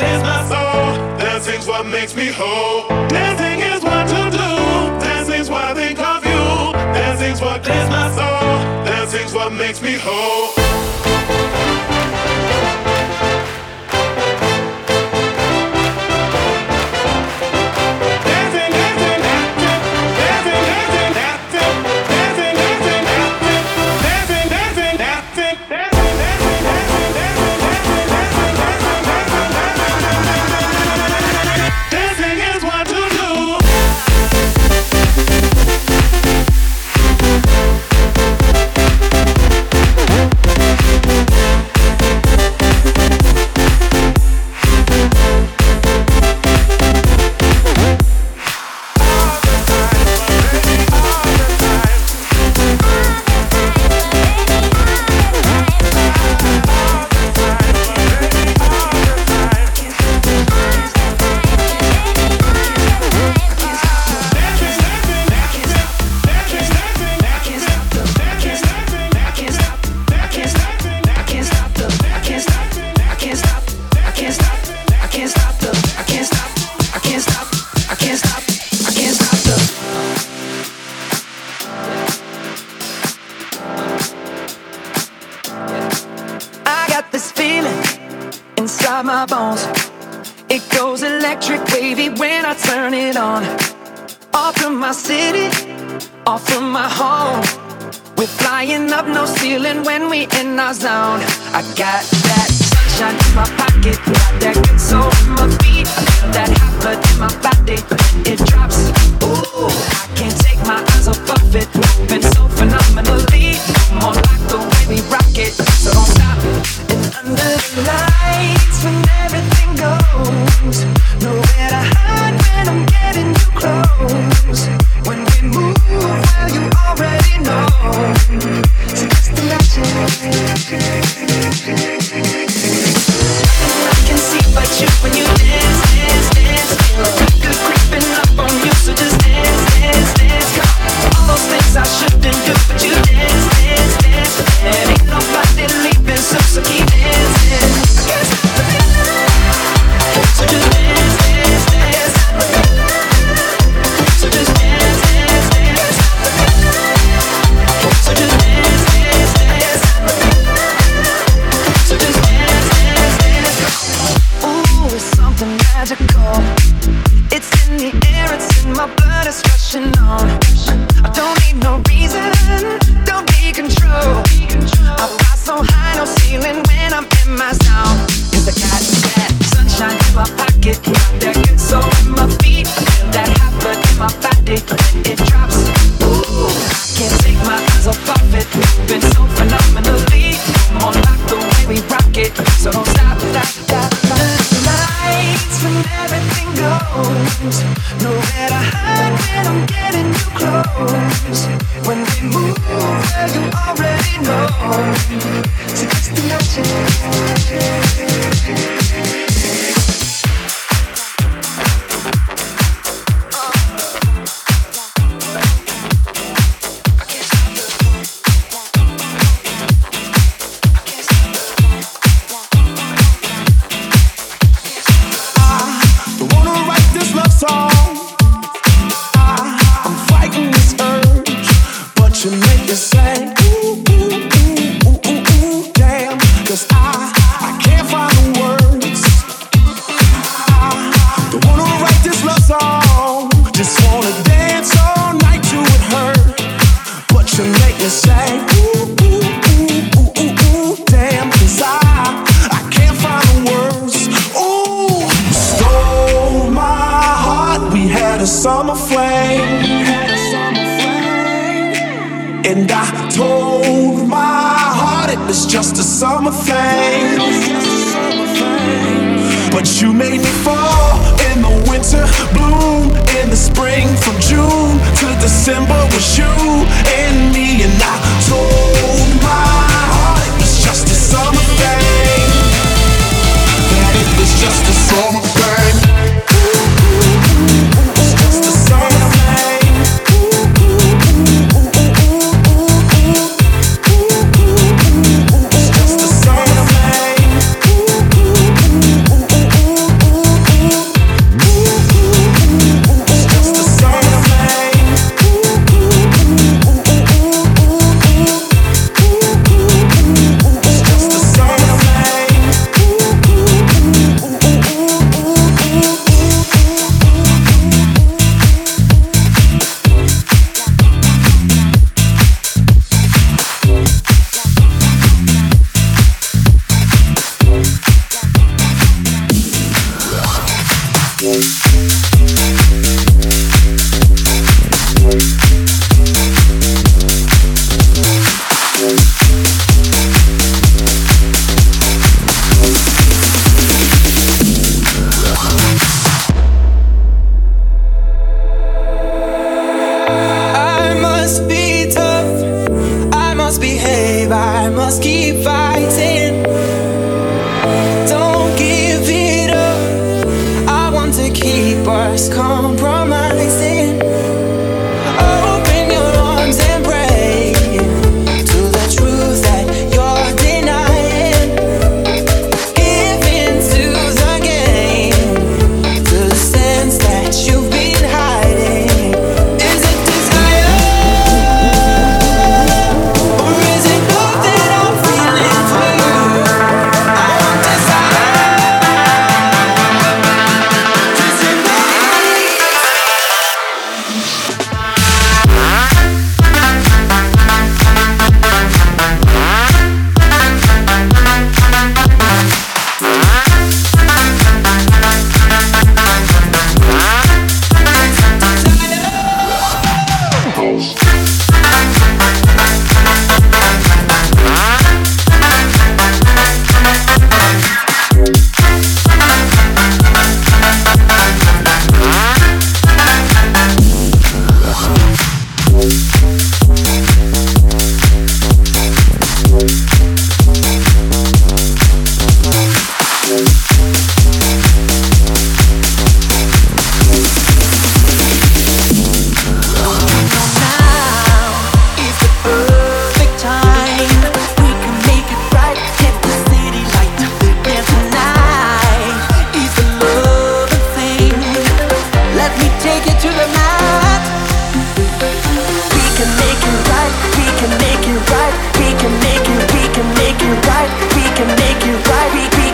what my soul. Dancing's what makes me whole. Dancing is what to do. Dancing's what I think of you. Dancing's what clears my soul. Dancing's what makes me whole. You made me fall in the winter, bloom in the spring. From June to December was you.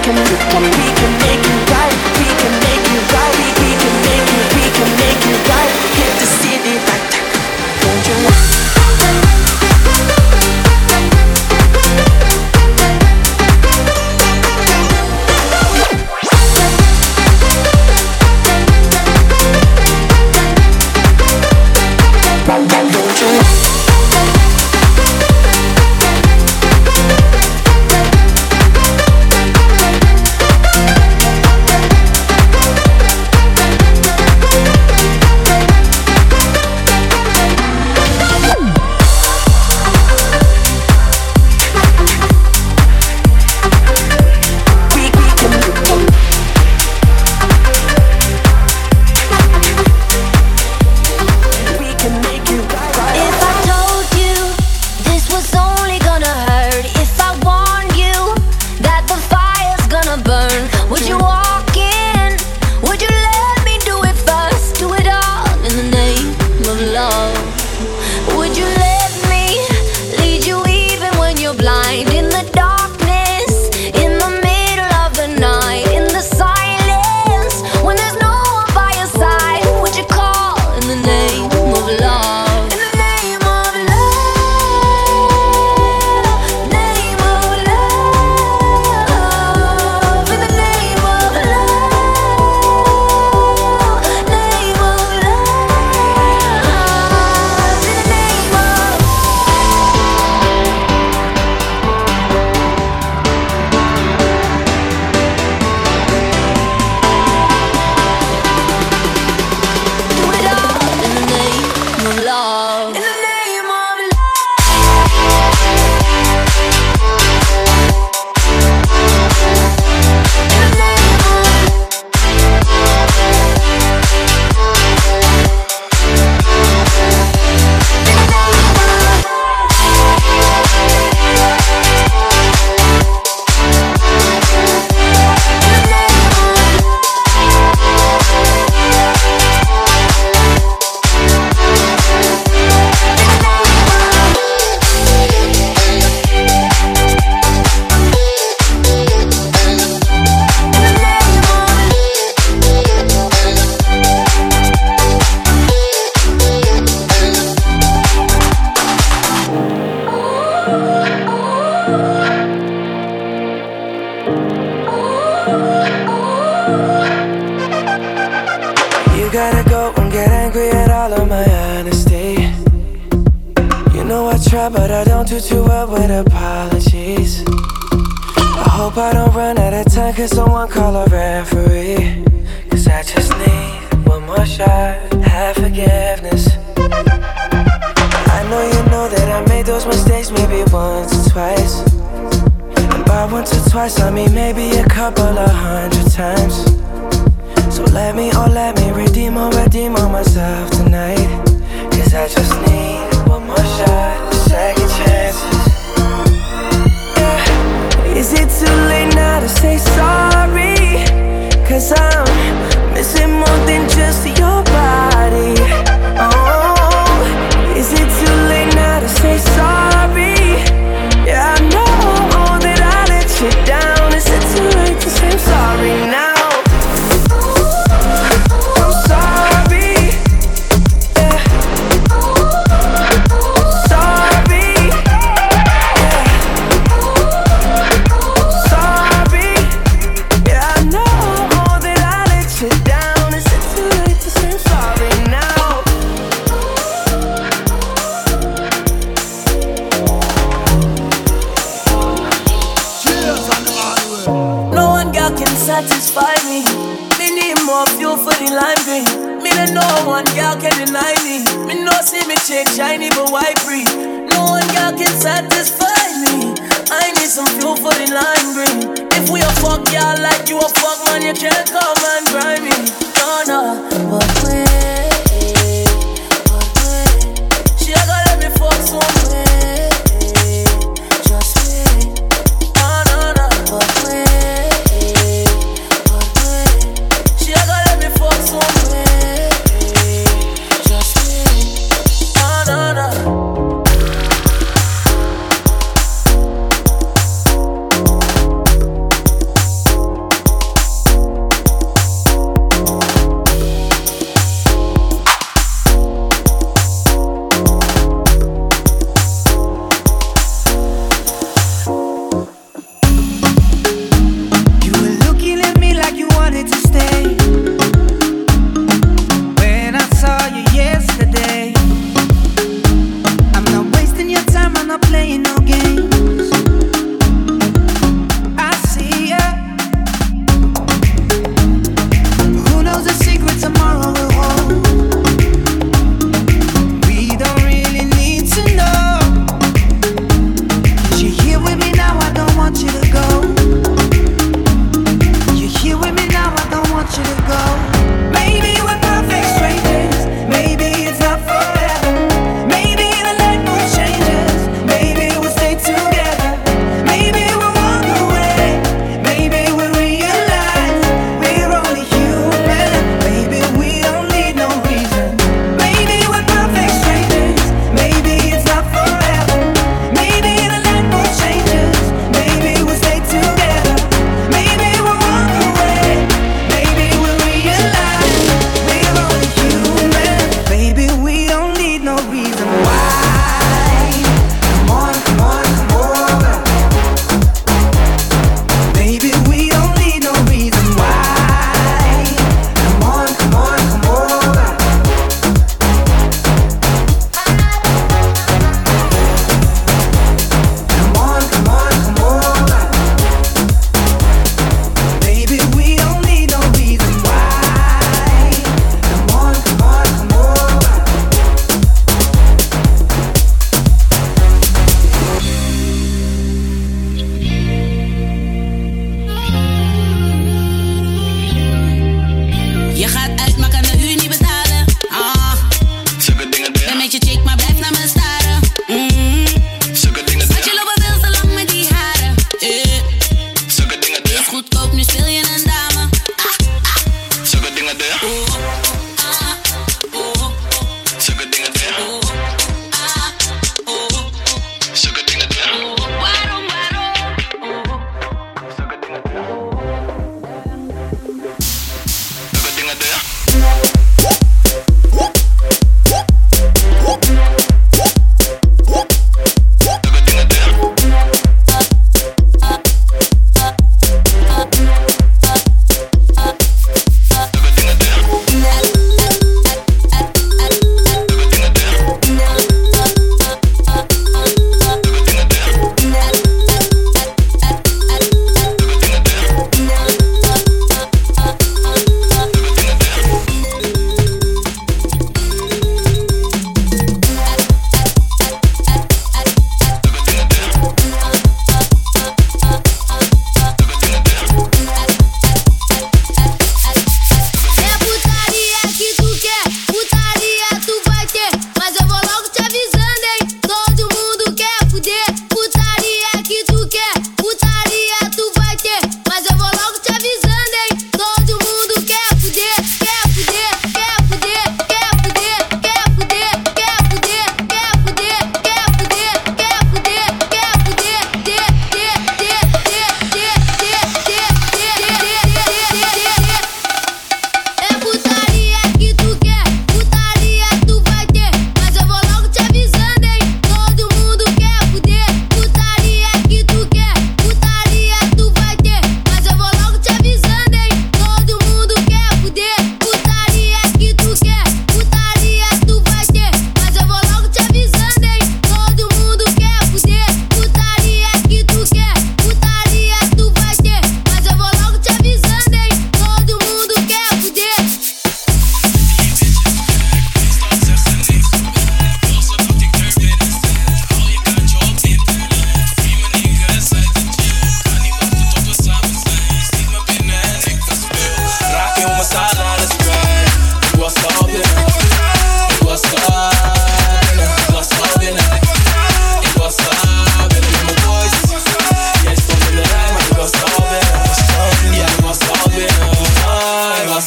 can, we can, we can make it.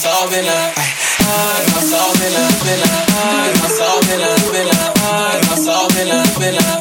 I saw Bella, Bella, Bella, Bella, Bella, Bella, Bella, Bella, Bella, Bella,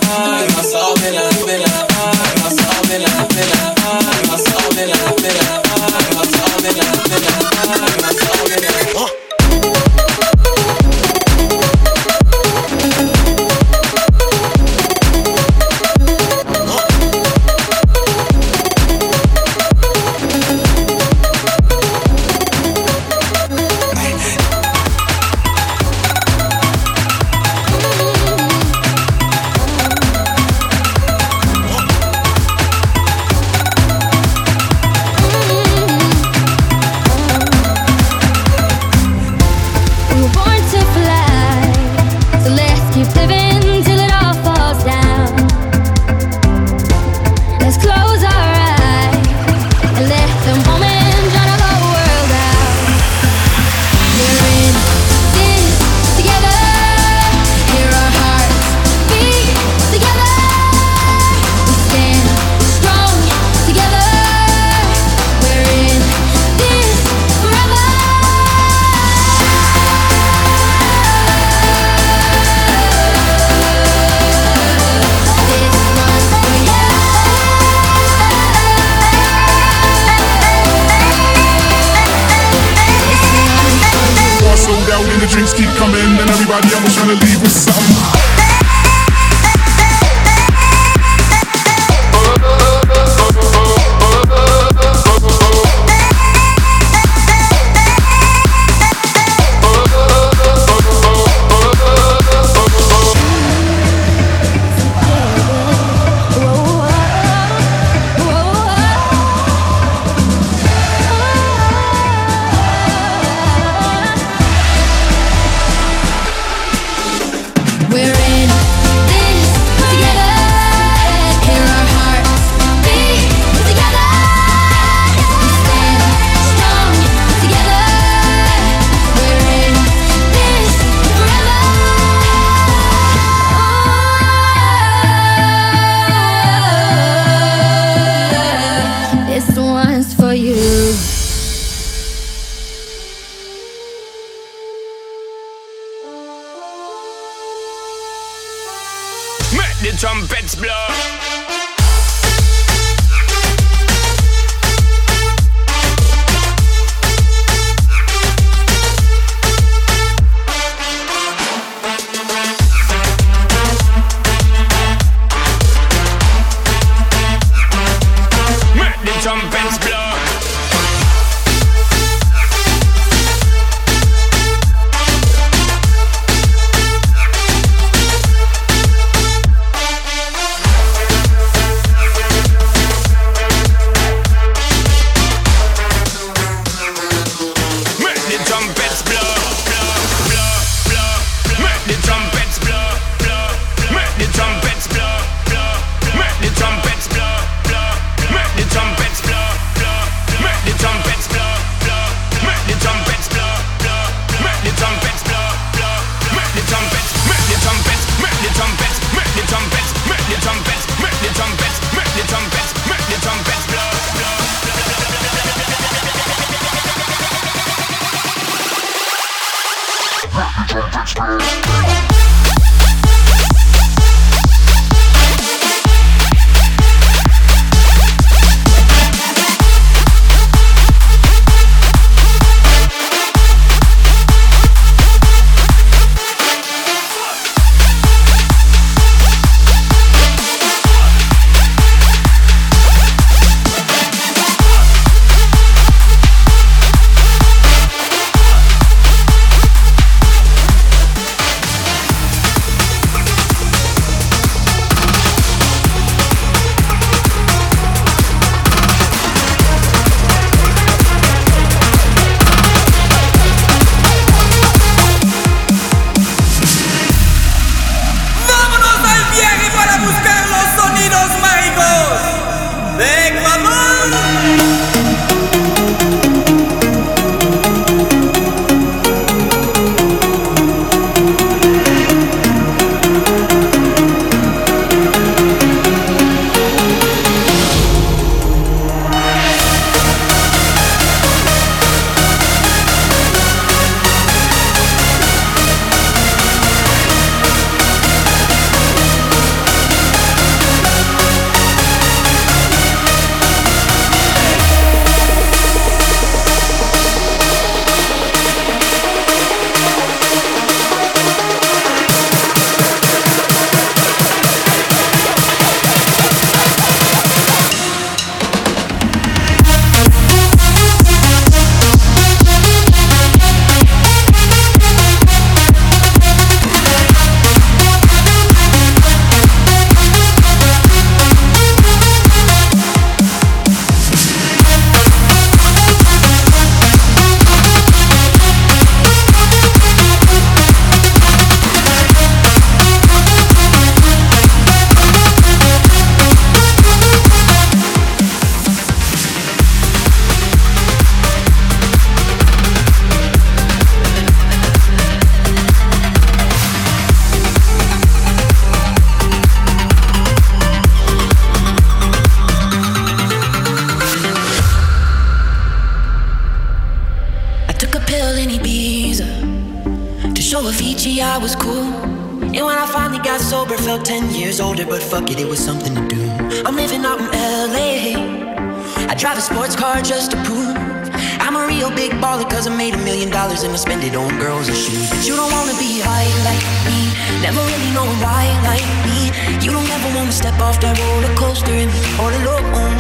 and I spend it on girls and shoes. But you don't wanna be high like me, never really know why like me. You don't ever wanna step off that roller coaster and be all alone.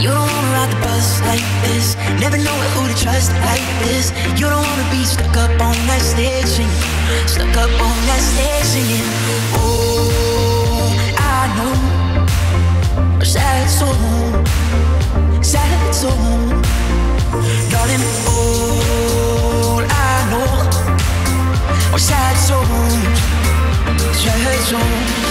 You don't wanna ride the bus like this, never know who to trust like this. You don't wanna be stuck up on that stage singing, stuck up on that stage singing. Oh, I know a sad soul, sad soul. Darling, are sad songs, sad songs.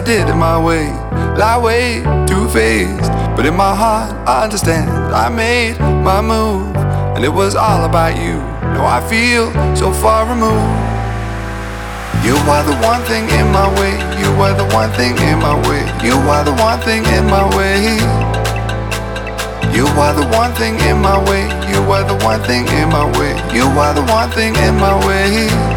I did it my way. Lie way too faced, but in my heart I understand. I made my move, and it was all about you. Now I feel so far removed. You are the one thing in my way. You are the one thing in my way. You are the one thing in my way. You are the one thing in my way. You are the one thing in my way. You are the one thing in my way.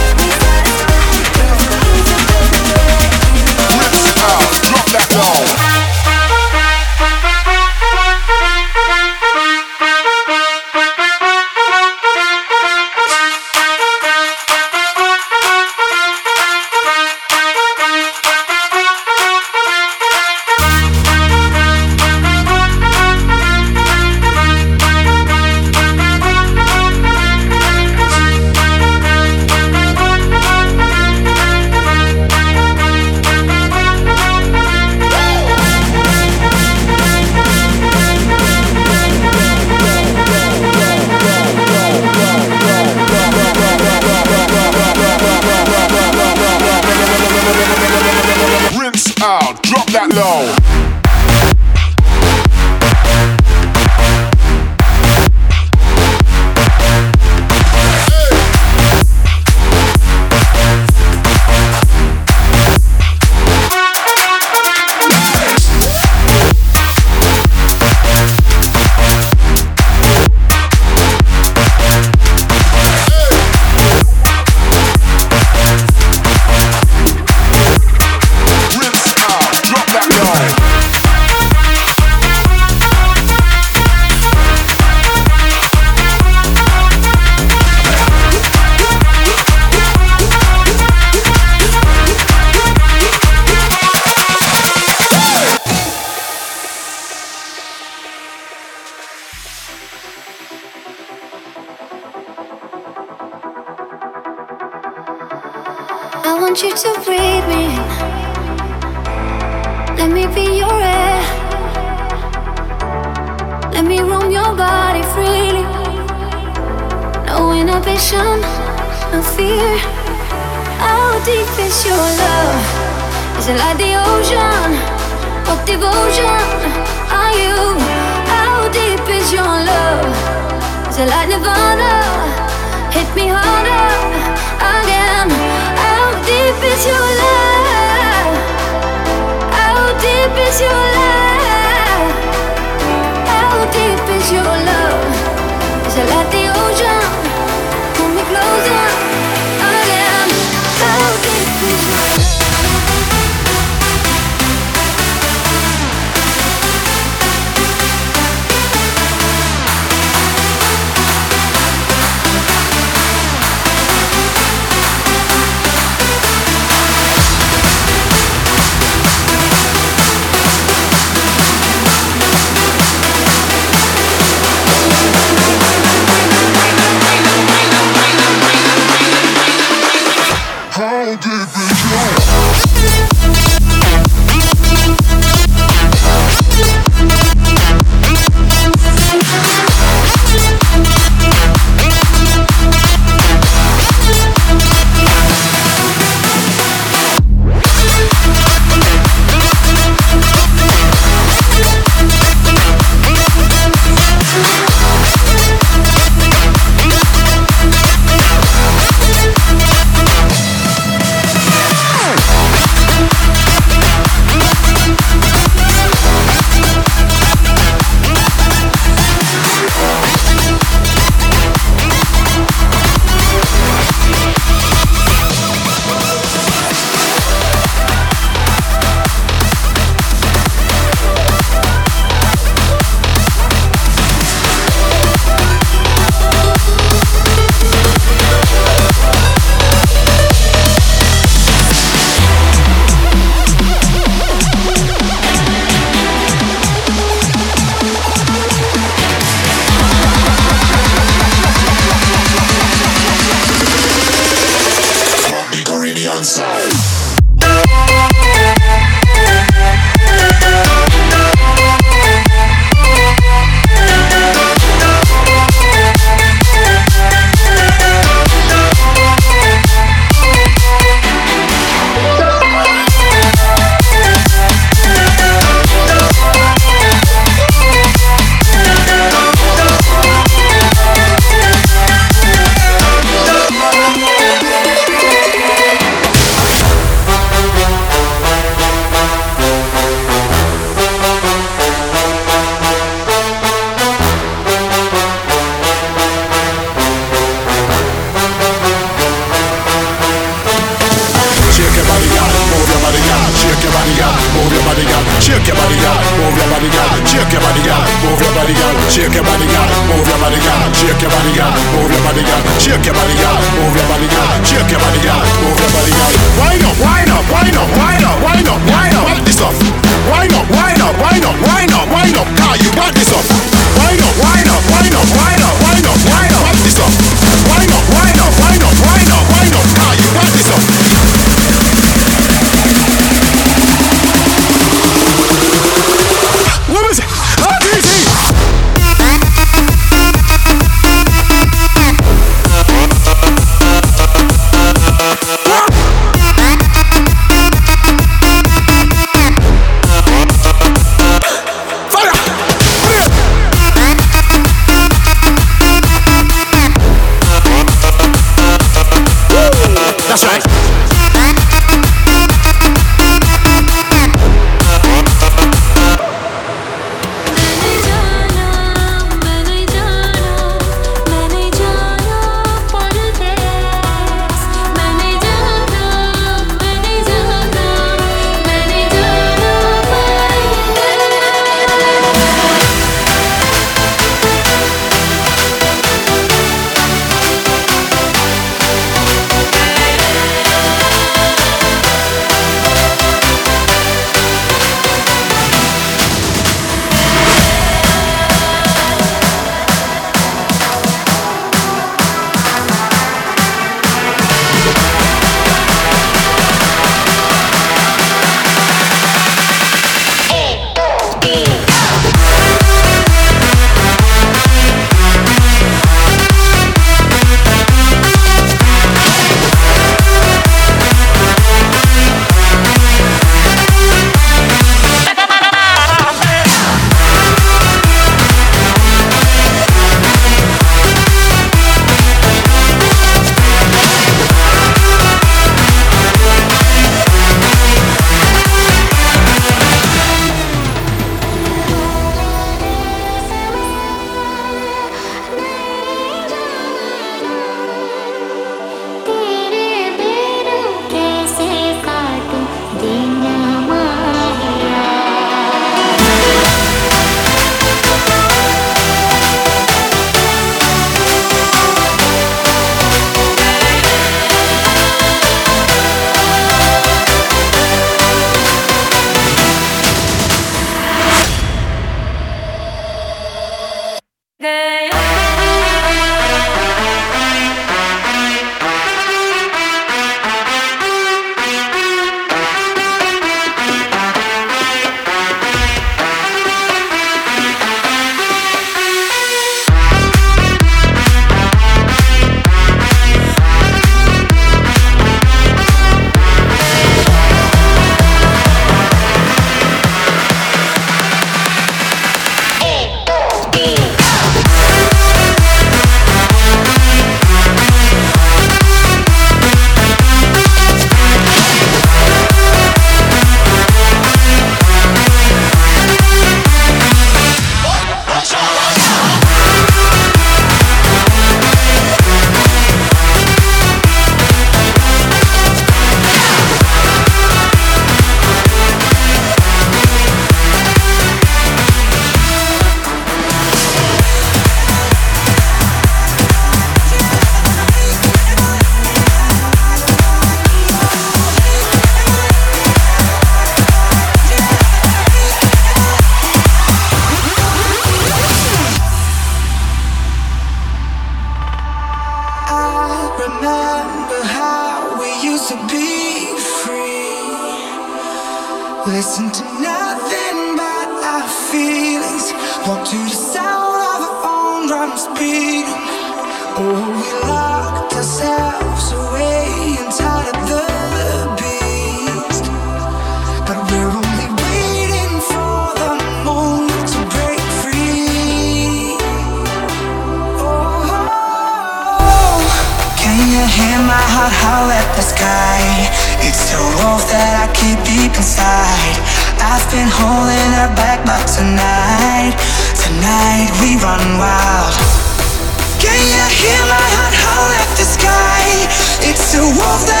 Tonight we